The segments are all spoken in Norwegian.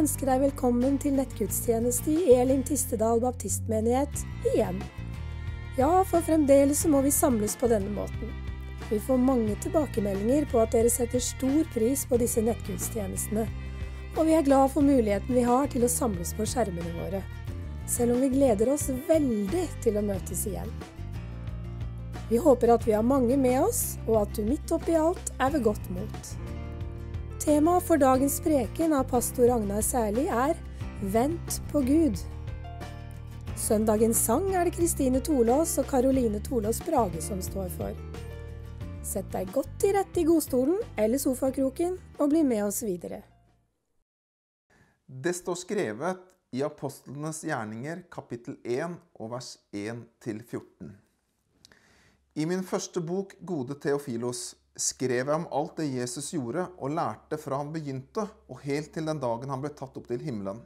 ønske deg velkommen til nettgudstjeneste i Elim Tistedal baptistmenighet igjen. Ja, for fremdeles så må vi samles på denne måten. Vi får mange tilbakemeldinger på at dere setter stor pris på disse nettgudstjenestene, og vi er glad for muligheten vi har til å samles på skjermene våre, selv om vi gleder oss veldig til å møtes igjen. Vi håper at vi har mange med oss, og at du midt oppi alt er ved godt mot. Temaet for dagens preken av pastor Ragnar Særli er Vent på Gud. Søndagens sang er det Kristine Tolås og Karoline Tolås Brage som står for. Sett deg godt til rette i godstolen eller sofakroken og bli med oss videre. Det står skrevet i Apostlenes gjerninger kapittel 1 og vers 1-14. I min første bok, Gode Theofilos, skrev jeg om alt det Jesus gjorde og lærte fra han begynte og helt til den dagen han ble tatt opp til himmelen.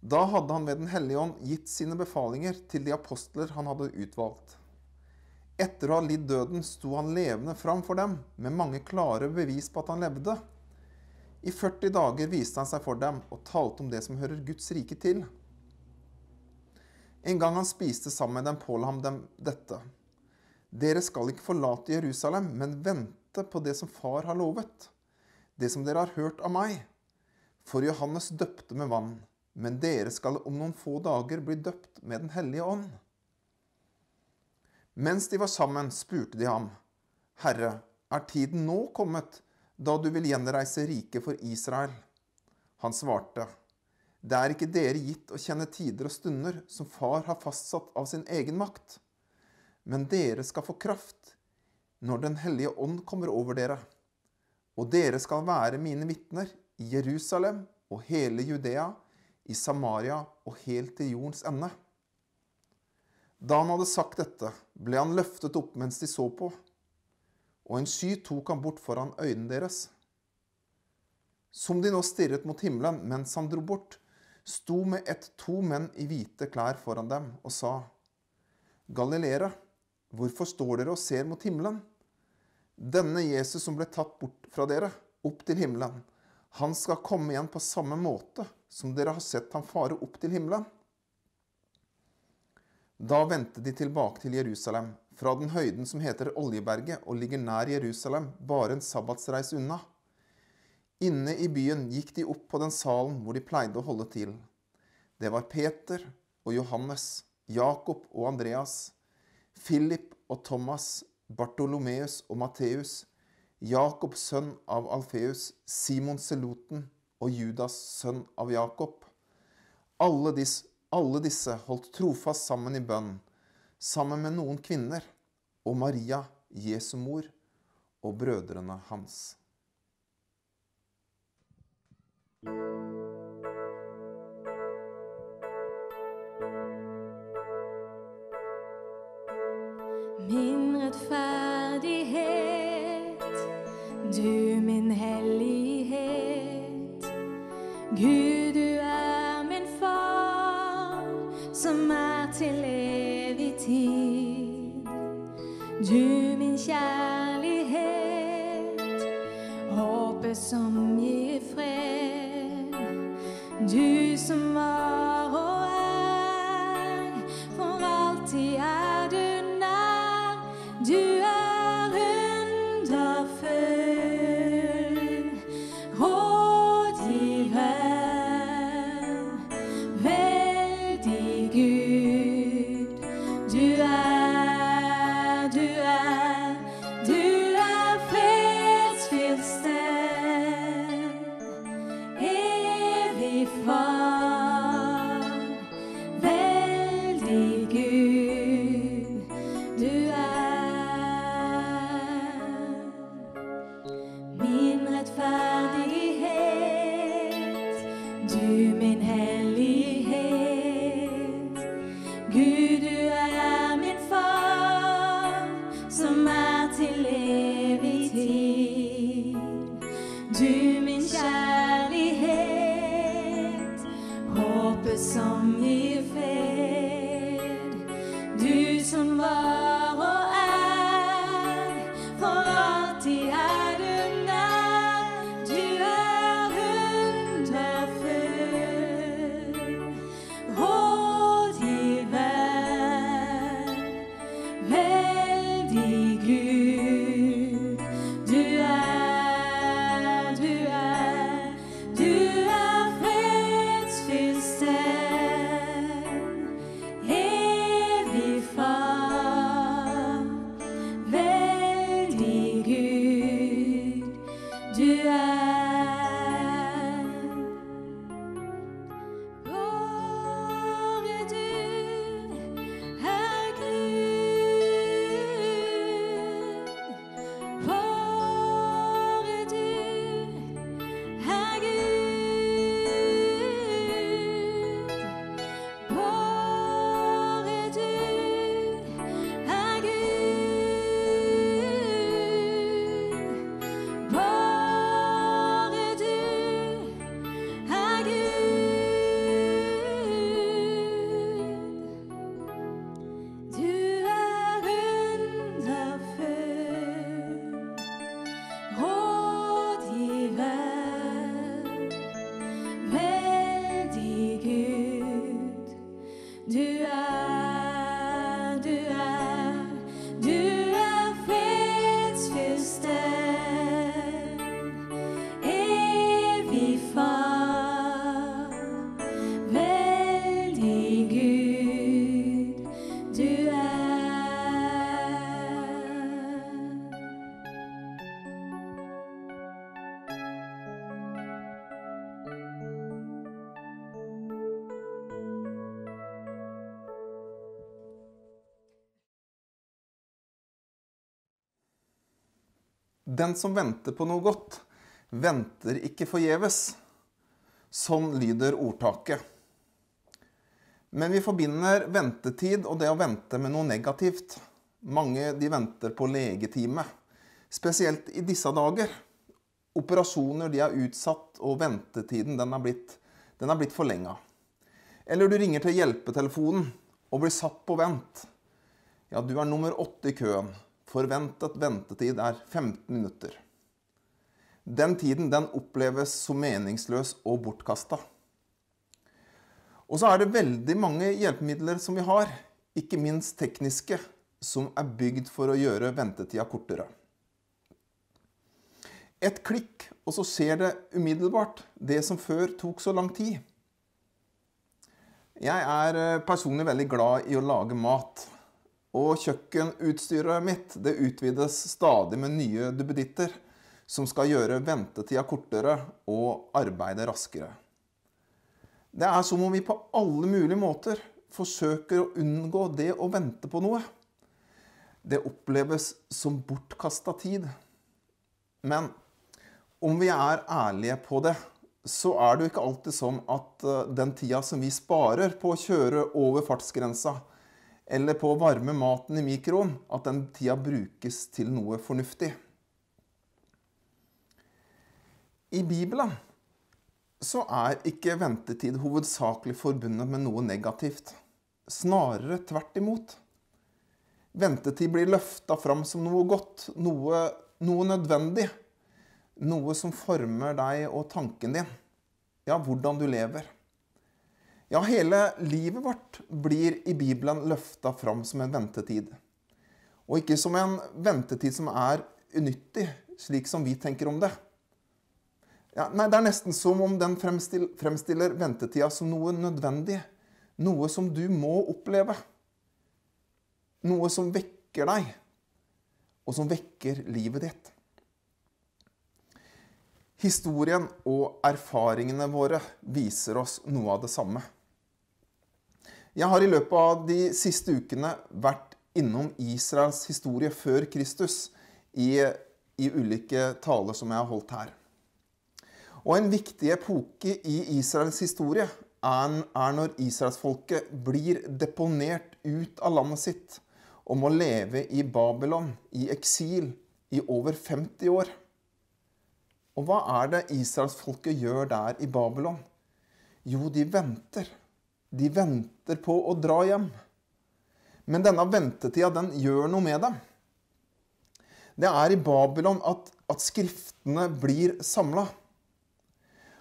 Da hadde han ved Den hellige ånd gitt sine befalinger til de apostler han hadde utvalgt. Etter å ha lidd døden sto han levende fram for dem med mange klare bevis på at han levde. I 40 dager viste han seg for dem og talte om det som hører Guds rike til. En gang han spiste sammen med dem, påla han dem dette. Dere skal ikke forlate Jerusalem, men vente på det som Far har lovet, det som dere har hørt av meg. For Johannes døpte med vann, men dere skal om noen få dager bli døpt med Den hellige ånd. Mens de var sammen, spurte de ham, Herre, er tiden nå kommet da du vil gjenreise riket for Israel? Han svarte, Det er ikke dere gitt å kjenne tider og stunder som Far har fastsatt av sin egen makt. Men dere skal få kraft når Den hellige ånd kommer over dere. Og dere skal være mine vitner i Jerusalem og hele Judea, i Samaria og helt til jordens ende. Da han hadde sagt dette, ble han løftet opp mens de så på, og en sky tok han bort foran øynene deres. Som de nå stirret mot himmelen mens han dro bort, sto med ett to menn i hvite klær foran dem og sa, Galileere, Hvorfor står dere og ser mot himmelen? Denne Jesus som ble tatt bort fra dere, opp til himmelen, han skal komme igjen på samme måte som dere har sett ham fare opp til himmelen. Da vendte de tilbake til Jerusalem, fra den høyden som heter Oljeberget og ligger nær Jerusalem, bare en sabbatsreis unna. Inne i byen gikk de opp på den salen hvor de pleide å holde til. Det var Peter og Johannes, Jakob og Andreas, Philip og Thomas, Bartolomeus og Matteus, Jakob sønn av Alfeus, Simon Seloten og Judas sønn av Jakob. Alle disse, alle disse holdt trofast sammen i bønn, sammen med noen kvinner, og Maria, Jesu mor, og brødrene hans. Min rettferdighet, du min hellighet. Gud, du er min far, som er til evig tid. Du min kjærlighet, håpet som gir er Den som venter på noe godt, venter ikke forgjeves. Sånn lyder ordtaket. Men vi forbinder ventetid og det å vente med noe negativt. Mange de venter på legetime, spesielt i disse dager. Operasjoner de er utsatt, og ventetiden den er blitt, den blitt forlenga. Eller du ringer til hjelpetelefonen og blir satt på vent. Ja, du er nummer åtte i køen. Forventet ventetid er 15 minutter. Den tiden den oppleves som meningsløs og bortkasta. Og så er det veldig mange hjelpemidler som vi har, ikke minst tekniske, som er bygd for å gjøre ventetida kortere. Et klikk, og så skjer det umiddelbart, det som før tok så lang tid. Jeg er eh, personlig veldig glad i å lage mat. Og kjøkkenutstyret mitt det utvides stadig med nye duppeditter som skal gjøre ventetida kortere og arbeidet raskere. Det er som om vi på alle mulige måter forsøker å unngå det å vente på noe. Det oppleves som bortkasta tid. Men om vi er ærlige på det, så er det jo ikke alltid sånn at eh, den tida som vi sparer på å kjøre over fartsgrensa, eller på å varme maten i mikroen, at den tida brukes til noe fornuftig. I Bibelen så er ikke ventetid hovedsakelig forbundet med noe negativt. Snarere tvert imot. Ventetid blir løfta fram som noe godt, noe, noe, nødvendig. Noe som former deg og tanken din. Ja, hvordan du lever. Ja, hele livet vårt blir i Bibelen løfta fram som en ventetid. Og ikke som en ventetid som er unyttig, slik som vi tenker om det. Ja, nei, Det er nesten som om den fremstiller, ventetida som noe nødvendig. Noe som du må oppleve. Noe som vekker deg, og som vekker livet ditt. Historien og erfaringene våre viser oss noe av det samme. Jeg har i løpet av de siste ukene vært innom Israels historie før Kristus i, i ulike taler som jeg har holdt her. Og en viktig epoke i Israels historie er, når israelsfolket blir deponert ut av landet sitt og må leve i Babylon, i eksil, i over 50 år. Og hva er det israelsfolket gjør der i Babylon? Jo, de venter. De venter på å dra hjem. Men denne ventetida, den gjør noe med dem. Det er i Babylon at, at skriftene blir samla.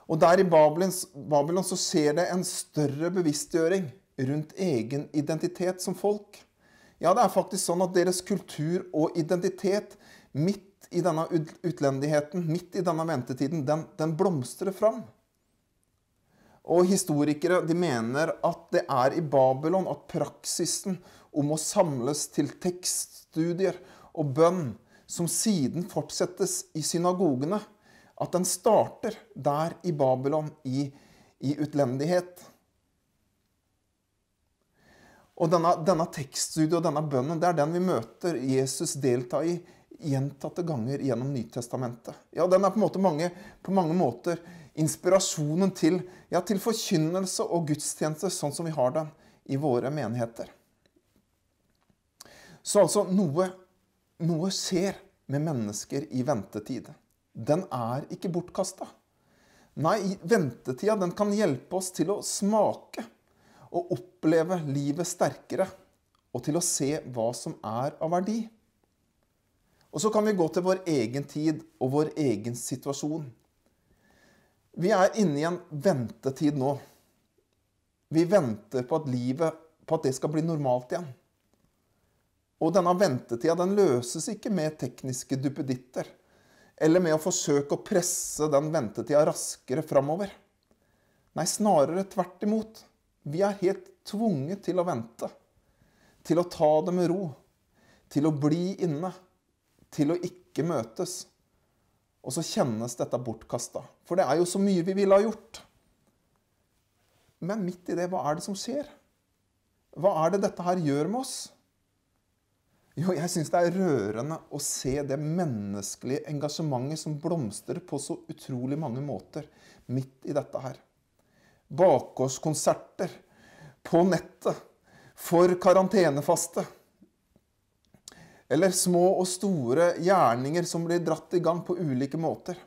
Og der i Babylon, så skjer det en større bevisstgjøring rundt egen identitet som folk. Ja, det er faktisk sånn at deres kultur og identitet midt i denne utlendigheten, midt i denne ventetiden, den, den blomstrer fram. Og historikere de mener at det er i Babylon at praksisen om å samles til tekststudier og bønn, som siden fortsettes i synagogene, at den starter der i Babylon, i, i utlendighet. Og denne, denne tekststudien og denne bønnen det er den vi møter Jesus delta i gjentatte ganger gjennom Nytestamentet. Ja, Den er på, måte mange, på mange måter inspirasjonen til, ja, til forkynnelse og gudstjeneste sånn som vi har den i våre menigheter. Så altså noe, noe skjer med mennesker i ventetid den er ikke bortkasta. Nei, ventetida den kan hjelpe oss til å smake og oppleve livet sterkere. Og til å se hva som er av verdi. Og så kan vi gå til vår egen tid og vår egen situasjon. Vi er inne i en ventetid nå. Vi venter på at livet på at det skal bli normalt igjen. Og denne ventetida den løses ikke med tekniske duppeditter eller med å forsøke å presse den ventetida raskere framover. Nei, snarere tvert imot. Vi er helt tvunget til å vente. Til å ta det med ro. Til å bli inne. Til å ikke møtes. Og så kjennes dette bortkasta. For det er jo så mye vi ville ha gjort. Men midt i det, hva er det som skjer? Hva er det dette her gjør med oss? Jo, jeg syns det er rørende å se det menneskelige engasjementet som blomstrer på så utrolig mange måter midt i dette her. Bakgårdskonserter på nettet for karantenefaste. Eller små og store gjerninger som blir dratt i gang på ulike måter.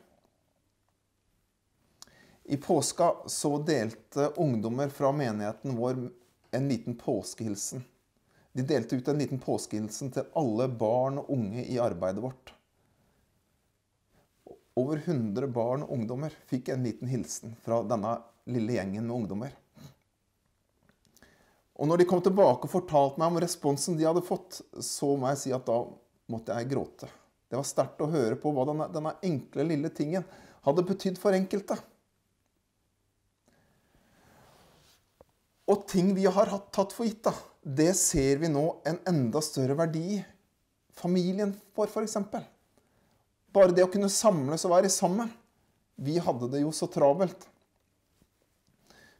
I påska så delte ungdommer fra menigheten vår en liten påskehilsen. De delte ut en liten påskehilsen til alle barn og unge i arbeidet vårt. Over 100 barn og ungdommer fikk en liten hilsen fra denne lille gjengen med ungdommer. Og når de kom tilbake og fortalte meg om responsen de hadde fått, så må jeg si at da måtte jeg gråte. Det var sterkt å høre på hva denne, denne enkle, lille tingen hadde betydd for enkelte. Og ting vi har hatt tatt for gitt, da, det ser vi nå en enda større verdi i. Familien vår, f.eks. Bare det å kunne samles og være sammen. Vi hadde det jo så travelt.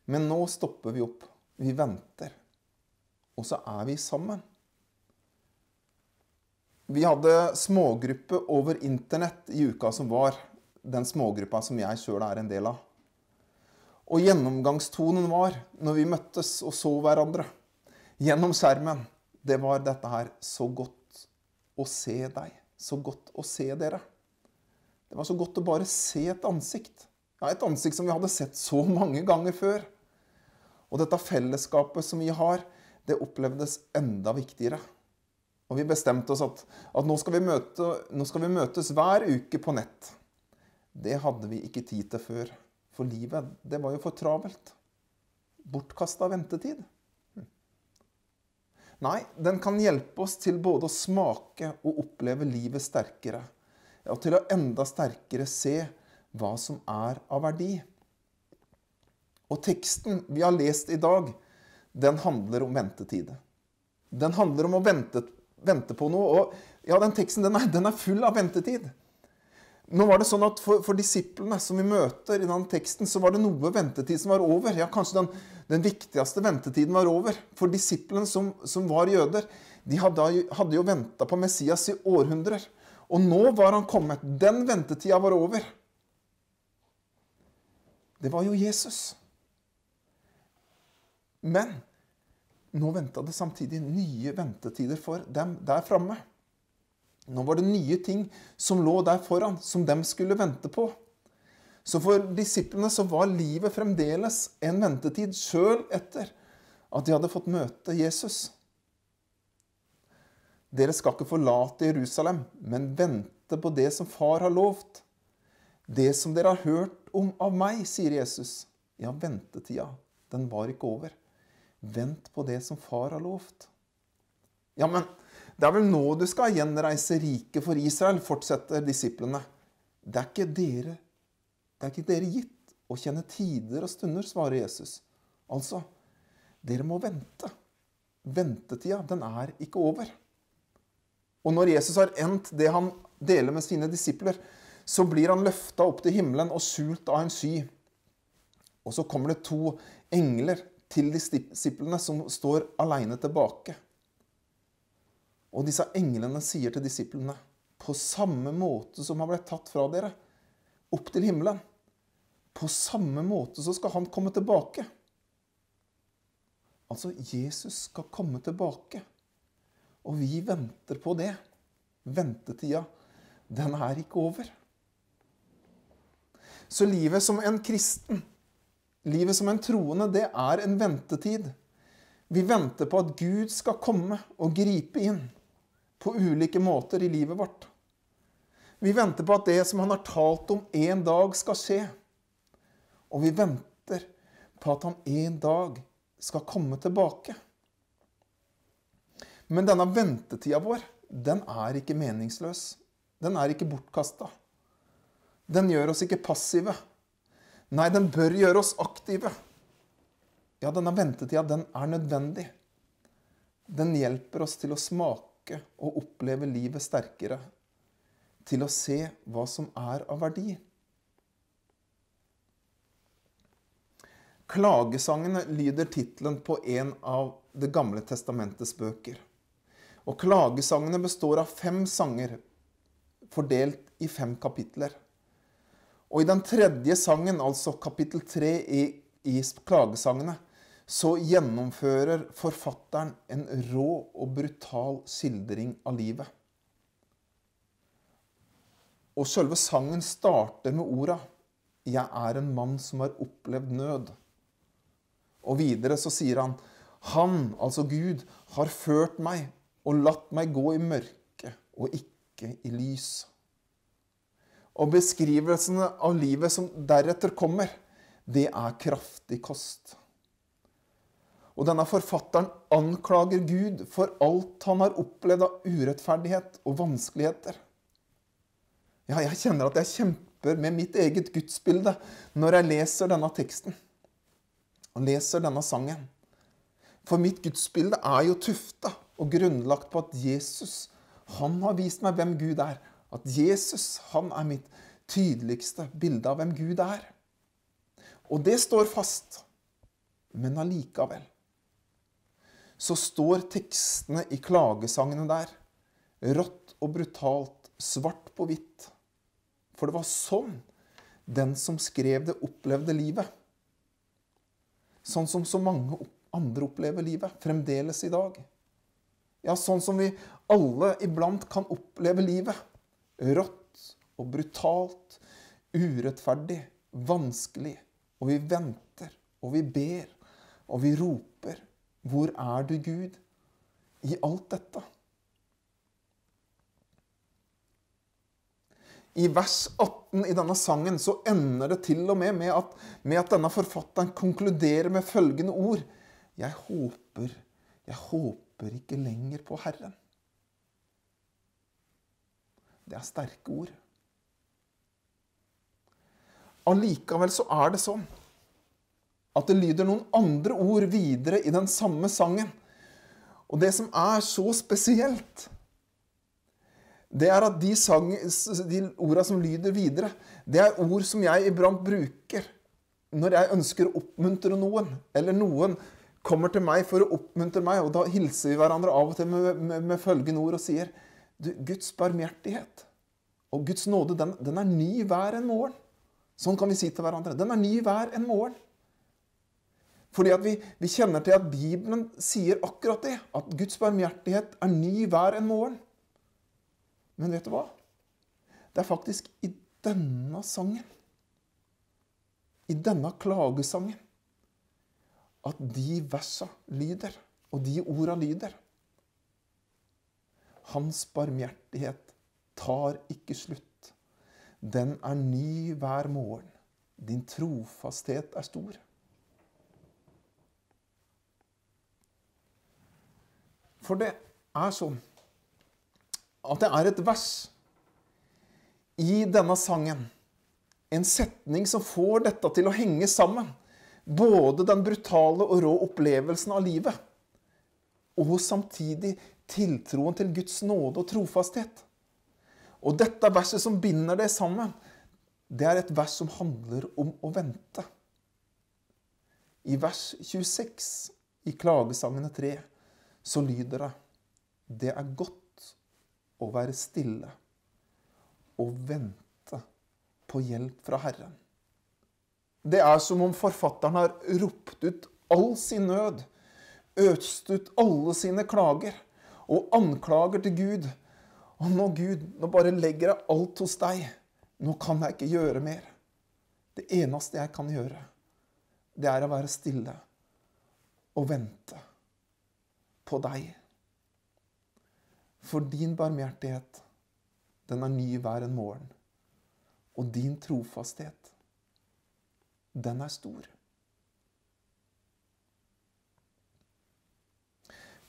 Men nå stopper vi opp. Vi venter. Og så er vi sammen. Vi hadde smågruppe over internett i uka som var. Den smågruppa som jeg sjøl er en del av. Og gjennomgangstonen var, når vi møttes og så hverandre gjennom skjermen, det var dette her Så godt å se deg. Så godt å se dere. Det var så godt å bare se et ansikt. Ja, Et ansikt som vi hadde sett så mange ganger før. Og dette fellesskapet som vi har, det opplevdes enda viktigere. Og vi bestemte oss at, at nå, skal møte, nå skal vi møtes hver uke på nett. Det hadde vi ikke tid til før. For livet, det var jo for travelt. Bortkasta ventetid. Hm. Nei, den kan hjelpe oss til både å smake og oppleve livet sterkere. Og til å enda sterkere se hva som er av verdi. Og teksten vi har lest i dag, den handler om ventetid. Den handler om å vente, vente på noe. Og ja, den teksten den er, den er full av ventetid. Nå var det sånn at For, for disiplene som vi møter i denne teksten, så var det noe ventetid som var over. Ja, Kanskje den, den viktigste ventetiden var over. For disiplene som, som var jøder, de hadde, hadde jo venta på Messias i århundrer. Og nå var han kommet. Den ventetida var over. Det var jo Jesus. Men nå venta det samtidig nye ventetider for dem der framme. Nå var det nye ting som lå der foran, som dem skulle vente på. Så for disiplene så var livet fremdeles en ventetid sjøl etter at de hadde fått møte Jesus. Dere skal ikke forlate Jerusalem, men vente på det som far har lovt. Det som dere har hørt om av meg, sier Jesus. Ja, ventetida, den var ikke over. Vent på det som far har lovt. Ja, men det er vel nå du skal gjenreise riket for Israel, fortsetter disiplene. Det er ikke dere, det er ikke dere gitt å kjenne tider og stunder, svarer Jesus. Altså, dere må vente. Ventetida, den er ikke over. Og når Jesus har endt det han deler med sine disipler, så blir han løfta opp til himmelen og sult av en sky. Og så kommer det to engler til disiplene som står aleine tilbake. Og disse englene sier til disiplene på samme måte som han ble tatt fra dere, opp til himmelen. På samme måte så skal han komme tilbake. Altså, Jesus skal komme tilbake. Og vi venter på det. Ventetida, den er ikke over. Så livet som en kristen, livet som en troende, det er en ventetid. Vi venter på at Gud skal komme og gripe inn på ulike måter i livet vårt. Vi venter på at det som han har talt om, en dag skal skje. Og vi venter på at han en dag skal komme tilbake. Men denne ventetida vår, den er ikke meningsløs. Den er ikke bortkasta. Den gjør oss ikke passive. Nei, den bør gjøre oss aktive. Ja, denne ventetida, den er nødvendig. Den hjelper oss til å smake og oppleve livet sterkere. Til å se hva som er av verdi. Klagesangene lyder tittelen på en av Det gamle testamentets bøker. Og klagesangene består av fem sanger, fordelt i fem kapitler. Og i den tredje sangen, altså kapittel tre i, i klagesangene, så gjennomfører forfatteren en rå og brutal skildring av livet. Og selve sangen starter med orda 'Jeg er en mann som har opplevd nød'. Og videre så sier han 'Han, altså Gud, har ført meg og latt meg gå i mørke og ikke i lys'. Og beskrivelsene av livet som deretter kommer, det er kraftig kost. Og denne forfatteren anklager Gud for alt han har opplevd av urettferdighet og vanskeligheter. Ja, jeg kjenner at jeg kjemper med mitt eget gudsbilde når jeg leser denne teksten og leser denne sangen. For mitt gudsbilde er jo tufta og grunnlagt på at Jesus han har vist meg hvem Gud er. At Jesus han er mitt tydeligste bilde av hvem Gud er. Og det står fast. Men allikevel så står tekstene i klagesangene der rått og brutalt, svart på hvitt. For det var sånn den som skrev det, opplevde livet. Sånn som så mange andre opplever livet fremdeles i dag. Ja, sånn som vi alle iblant kan oppleve livet. Rått og brutalt, urettferdig, vanskelig. Og vi venter, og vi ber, og vi roper. Hvor er du, Gud, i alt dette? I vers 18 i denne sangen så ender det til og med med at, med at denne forfatteren konkluderer med følgende ord. Jeg håper, jeg håper ikke lenger på Herren. Det er sterke ord. Allikevel så er det sånn at det lyder noen andre ord videre i den samme sangen. Og det som er så spesielt, det er at de, de orda som lyder videre, det er ord som jeg iblant bruker når jeg ønsker å oppmuntre noen, eller noen kommer til meg for å oppmuntre meg, og da hilser vi hverandre av og til med, med, med følgende ord og sier du, Guds barmhjertighet og Guds nåde, den, den er ny hver en morgen. Sånn kan vi si til hverandre. Den er ny hver en morgen. Fordi vi, vi, kjenner til at Bibelen sier akkurat det. At Guds barmhjertighet er ny hver en morgen. Men vet du hva? Det er faktisk i denne sangen, i denne klagesangen, at de versa lyder, og de orda lyder. Hans barmhjertighet tar ikke slutt. Den er ny hver morgen. Din trofasthet er stor. For det er sånn at det er et vers i denne sangen, en setning som får dette til å henge sammen. Både den brutale og rå opplevelsen av livet, og samtidig tiltroen til Guds nåde og trofasthet. Og dette verset som binder det sammen, det er et vers som handler om å vente. I vers 26 i Klagesangene 3 så lyder det Det er godt å være stille og vente på hjelp fra Herren. Det er som om forfatteren har ropt ut all sin nød, øst ut alle sine klager og anklager til Gud. Og nå, Gud, nå bare legger jeg alt hos deg. Nå kan jeg ikke gjøre mer. Det eneste jeg kan gjøre, det er å være stille og vente på deg. For din barmhjertighet, den er ny hver en morgen. Og din trofasthet, den er stor.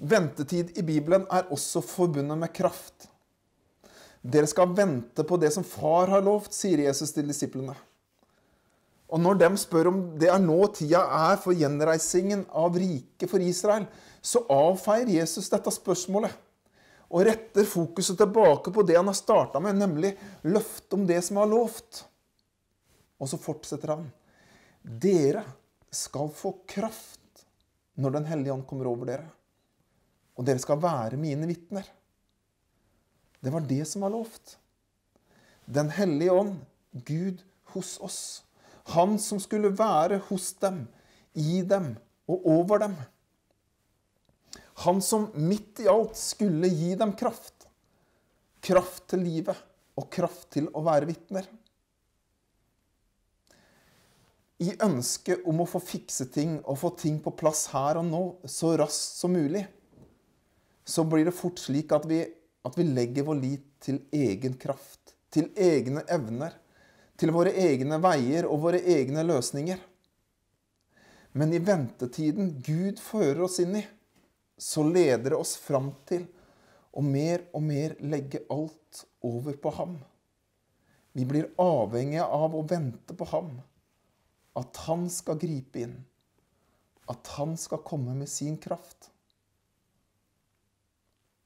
Ventetid i Bibelen er også forbundet med kraft. Dere skal vente på det som far har lovt, sier Jesus til disiplene. Og når de spør om det er nå tida er for gjenreisingen av riket for Israel, så avfeier Jesus dette spørsmålet og retter fokuset tilbake på det han har starta med, nemlig løftet om det som er lovt. Og så fortsetter han. Dere skal få kraft når Den hellige ånd kommer over dere. Og dere skal være mine vitner. Det var det som var lovt. Den hellige ånd, Gud hos oss. Han som skulle være hos dem, i dem og over dem. Han som midt i alt skulle gi dem kraft. Kraft til livet og kraft til å være vitner. I ønsket om å få fikse ting og få ting på plass her og nå så raskt som mulig, så blir det fort slik at vi, at vi legger vår lit til egen kraft, til egne evner, til våre egne veier og våre egne løsninger. Men i ventetiden Gud fører oss inn i, så leder det oss fram til å mer og mer legge alt over på ham. Vi blir avhengige av å vente på ham. At han skal gripe inn. At han skal komme med sin kraft.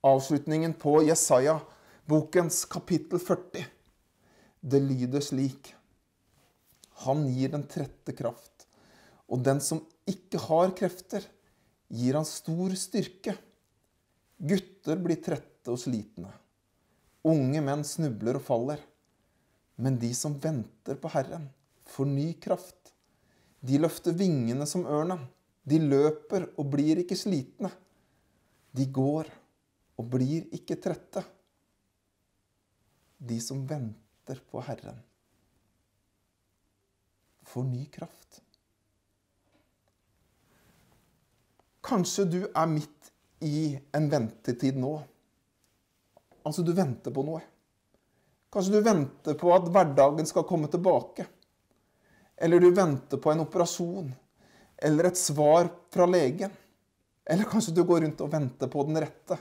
Avslutningen på Jesaja, bokens kapittel 40. Det lyder slik. Han gir den trette kraft, og den som ikke har krefter, gir han stor styrke. Gutter blir trette og slitne. Unge menn snubler og faller. Men de som venter på Herren, får ny kraft. De løfter vingene som ørnen. De løper og blir ikke slitne. De går og blir ikke trette. De som venter på Herren, får ny kraft. Kanskje du er midt i en ventetid nå. Altså, du venter på noe. Kanskje du venter på at hverdagen skal komme tilbake. Eller du venter på en operasjon. Eller et svar fra legen. Eller kanskje du går rundt og venter på den rette.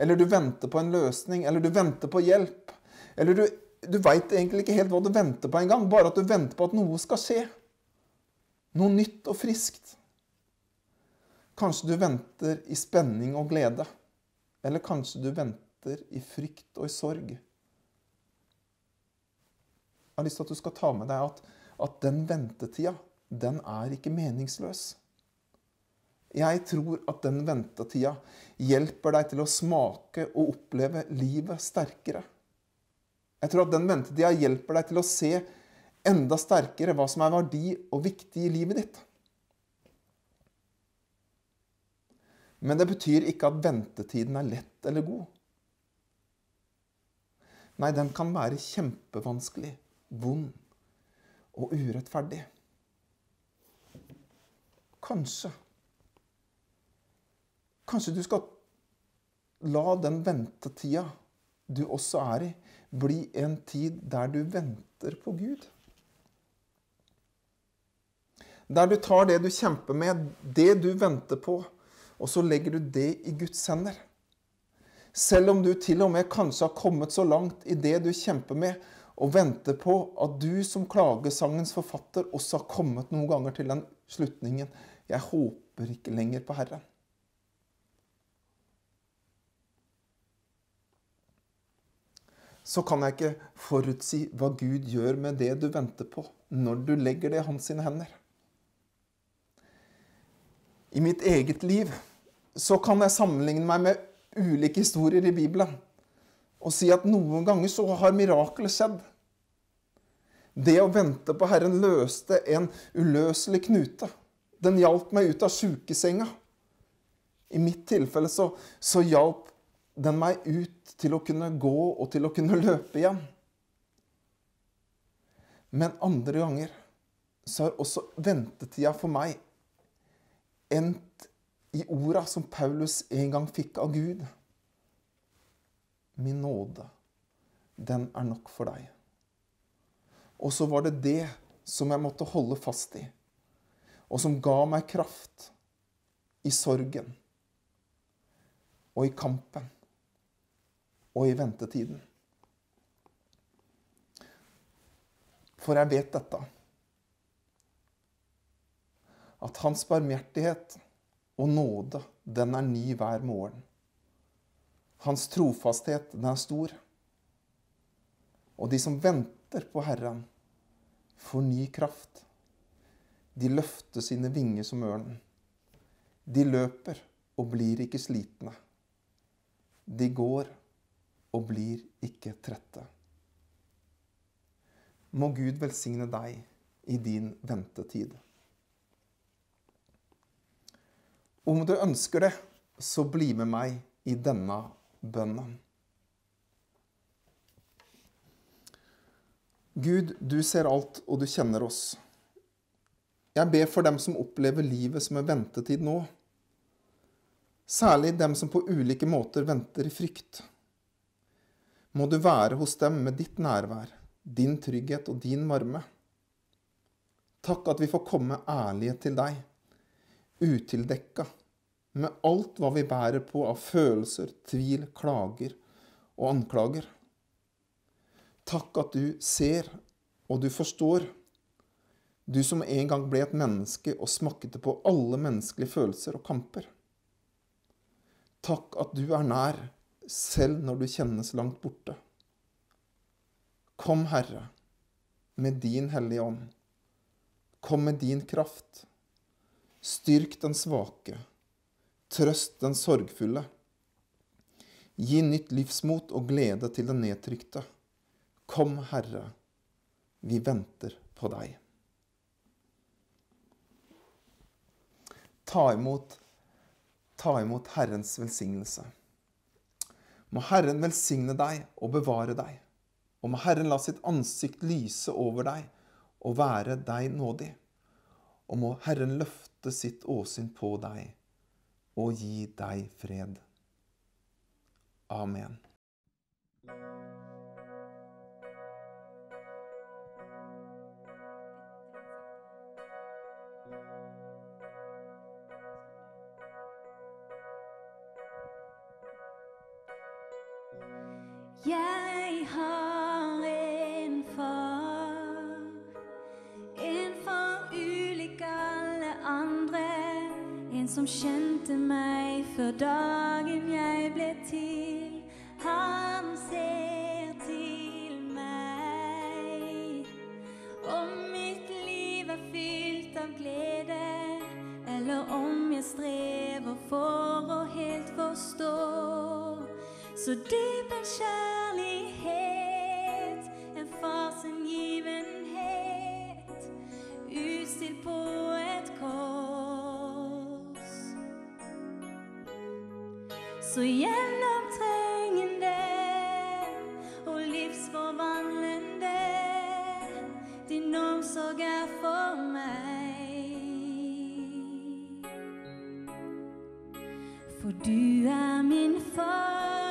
Eller du venter på en løsning. Eller du venter på hjelp. Eller du, du veit egentlig ikke helt hva du venter på engang. Bare at du venter på at noe skal skje. Noe nytt og friskt. Kanskje du venter i spenning og glede. Eller kanskje du venter i frykt og i sorg. Jeg har lyst til at du skal ta med deg at, at den ventetida, den er ikke meningsløs. Jeg tror at den ventetida hjelper deg til å smake og oppleve livet sterkere. Jeg tror at den ventetida hjelper deg til å se enda sterkere hva som er verdi og viktig i livet ditt. Men det betyr ikke at ventetiden er lett eller god. Nei, den kan være kjempevanskelig, vond og urettferdig. Kanskje Kanskje du skal la den ventetida du også er i, bli en tid der du venter på Gud. Der du tar det du kjemper med, det du venter på, og så legger du det i Guds hender. Selv om du til og med kanskje har kommet så langt i det du kjemper med, og venter på at du som klagesangens forfatter også har kommet noen ganger til den slutningen Jeg håper ikke lenger på Herren. Så kan jeg ikke forutsi hva Gud gjør med det du venter på, når du legger det i hans sine hender. I mitt eget liv så kan jeg sammenligne meg med ulike historier i Bibelen og si at noen ganger så har mirakelet skjedd. Det å vente på Herren løste en uløselig knute. Den hjalp meg ut av sjukesenga. I mitt tilfelle så, så hjalp den meg ut til å kunne gå og til å kunne løpe igjen. Men andre ganger så har også ventetida for meg endt i orda som Paulus en gang fikk av Gud. Min nåde, den er nok for deg. Og så var det det som jeg måtte holde fast i, og som ga meg kraft i sorgen og i kampen og i ventetiden. For jeg vet dette. At hans barmhjertighet og nåde, den er ny hver morgen. Hans trofasthet, den er stor. Og de som venter på Herren, får ny kraft. De løfter sine vinger som ørnen. De løper og blir ikke slitne. De går og blir ikke trette. Må Gud velsigne deg i din ventetid. Om du ønsker det, så bli med meg i denne bønnen. Gud, du ser alt, og du kjenner oss. Jeg ber for dem som opplever livet som en ventetid nå. Særlig dem som på ulike måter venter i frykt. Må du være hos dem med ditt nærvær, din trygghet og din varme. Takk at vi får komme ærlige til deg, utildekka, med alt hva vi bærer på av følelser, tvil, klager og anklager. Takk at du ser og du forstår. Du som en gang ble et menneske og smakte på alle menneskelige følelser og kamper. Takk at du er nær, selv når du kjennes langt borte. Kom, Herre, med din Hellige Ånd. Kom med din kraft. Styrk den svake. Trøst den sorgfulle. Gi nytt livsmot og glede til den nedtrykte. Kom, Herre, vi venter på deg. Ta imot, ta imot Herrens velsignelse. Må Herren velsigne deg og bevare deg. Og må Herren la sitt ansikt lyse over deg og være deg nådig. Og må Herren løfte sitt åsyn på deg og gi deg fred. Amen. Jeg har en far, en far ulik alle andre. En som kjente meg før dagen jeg ble til. Han ser til meg. Om mitt liv er fylt av glede, eller om jeg strever for å helt forstå. Så dyp kjærlighet, en fars utstilt på et kors. Så gjennomtrengende og livsforvandlende, din omsorg er for meg. For du er min far,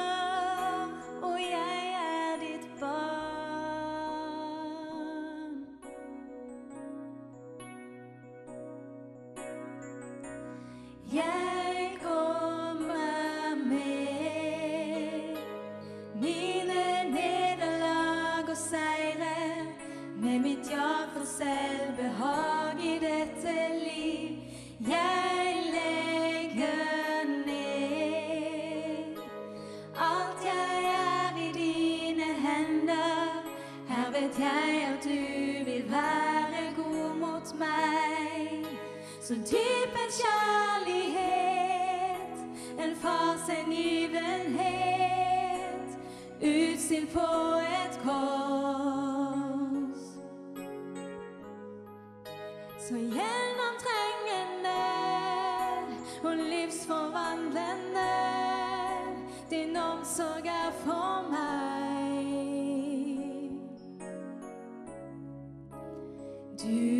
omsorg er for meg. Du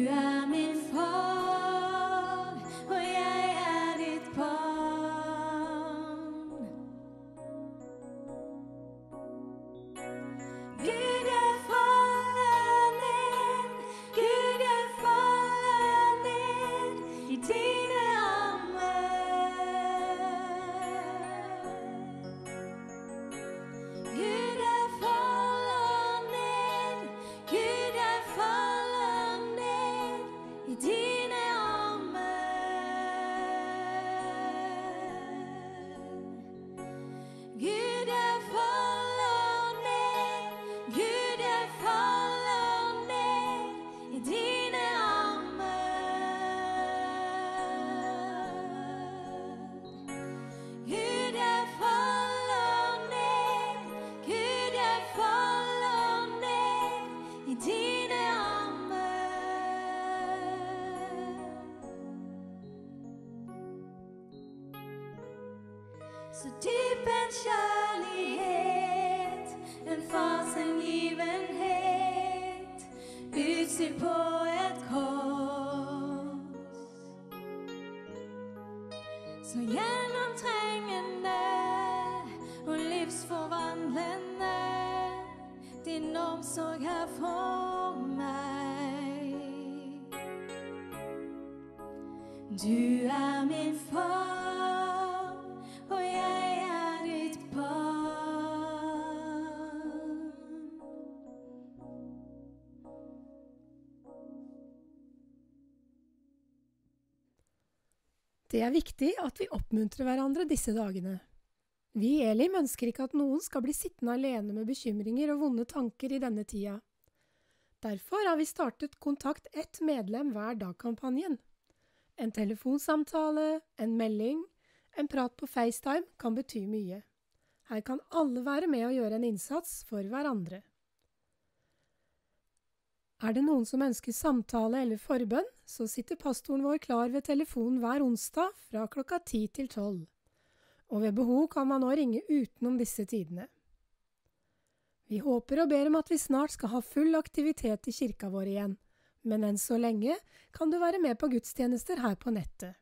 Så dyp en kjærlighet, en fars hengivenhet, utstyrt på et kors. Så gjennomtrengende og livsforvandlende din omsorg er for meg. Du er min far, viktig at vi oppmuntrer hverandre disse dagene. Vi i Elim ønsker ikke at noen skal bli sittende alene med bekymringer og vonde tanker i denne tida. Derfor har vi startet Kontakt ett medlem hver dag-kampanjen. En telefonsamtale, en melding, en prat på FaceTime kan bety mye. Her kan alle være med og gjøre en innsats for hverandre. Er det noen som ønsker samtale eller forbønn, så sitter pastoren vår klar ved telefonen hver onsdag fra klokka ti til tolv. Og ved behov kan man nå ringe utenom disse tidene. Vi håper og ber om at vi snart skal ha full aktivitet i kirka vår igjen, men enn så lenge kan du være med på gudstjenester her på nettet.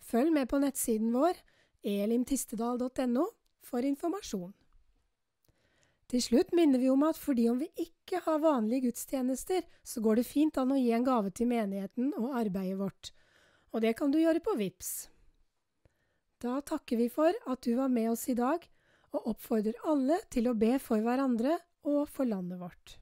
Følg med på nettsiden vår, elimtistedal.no, for informasjon. Til slutt minner vi om at fordi om vi ikke har vanlige gudstjenester, så går det fint an å gi en gave til menigheten og arbeidet vårt, og det kan du gjøre på VIPS. Da takker vi for at du var med oss i dag, og oppfordrer alle til å be for hverandre og for landet vårt.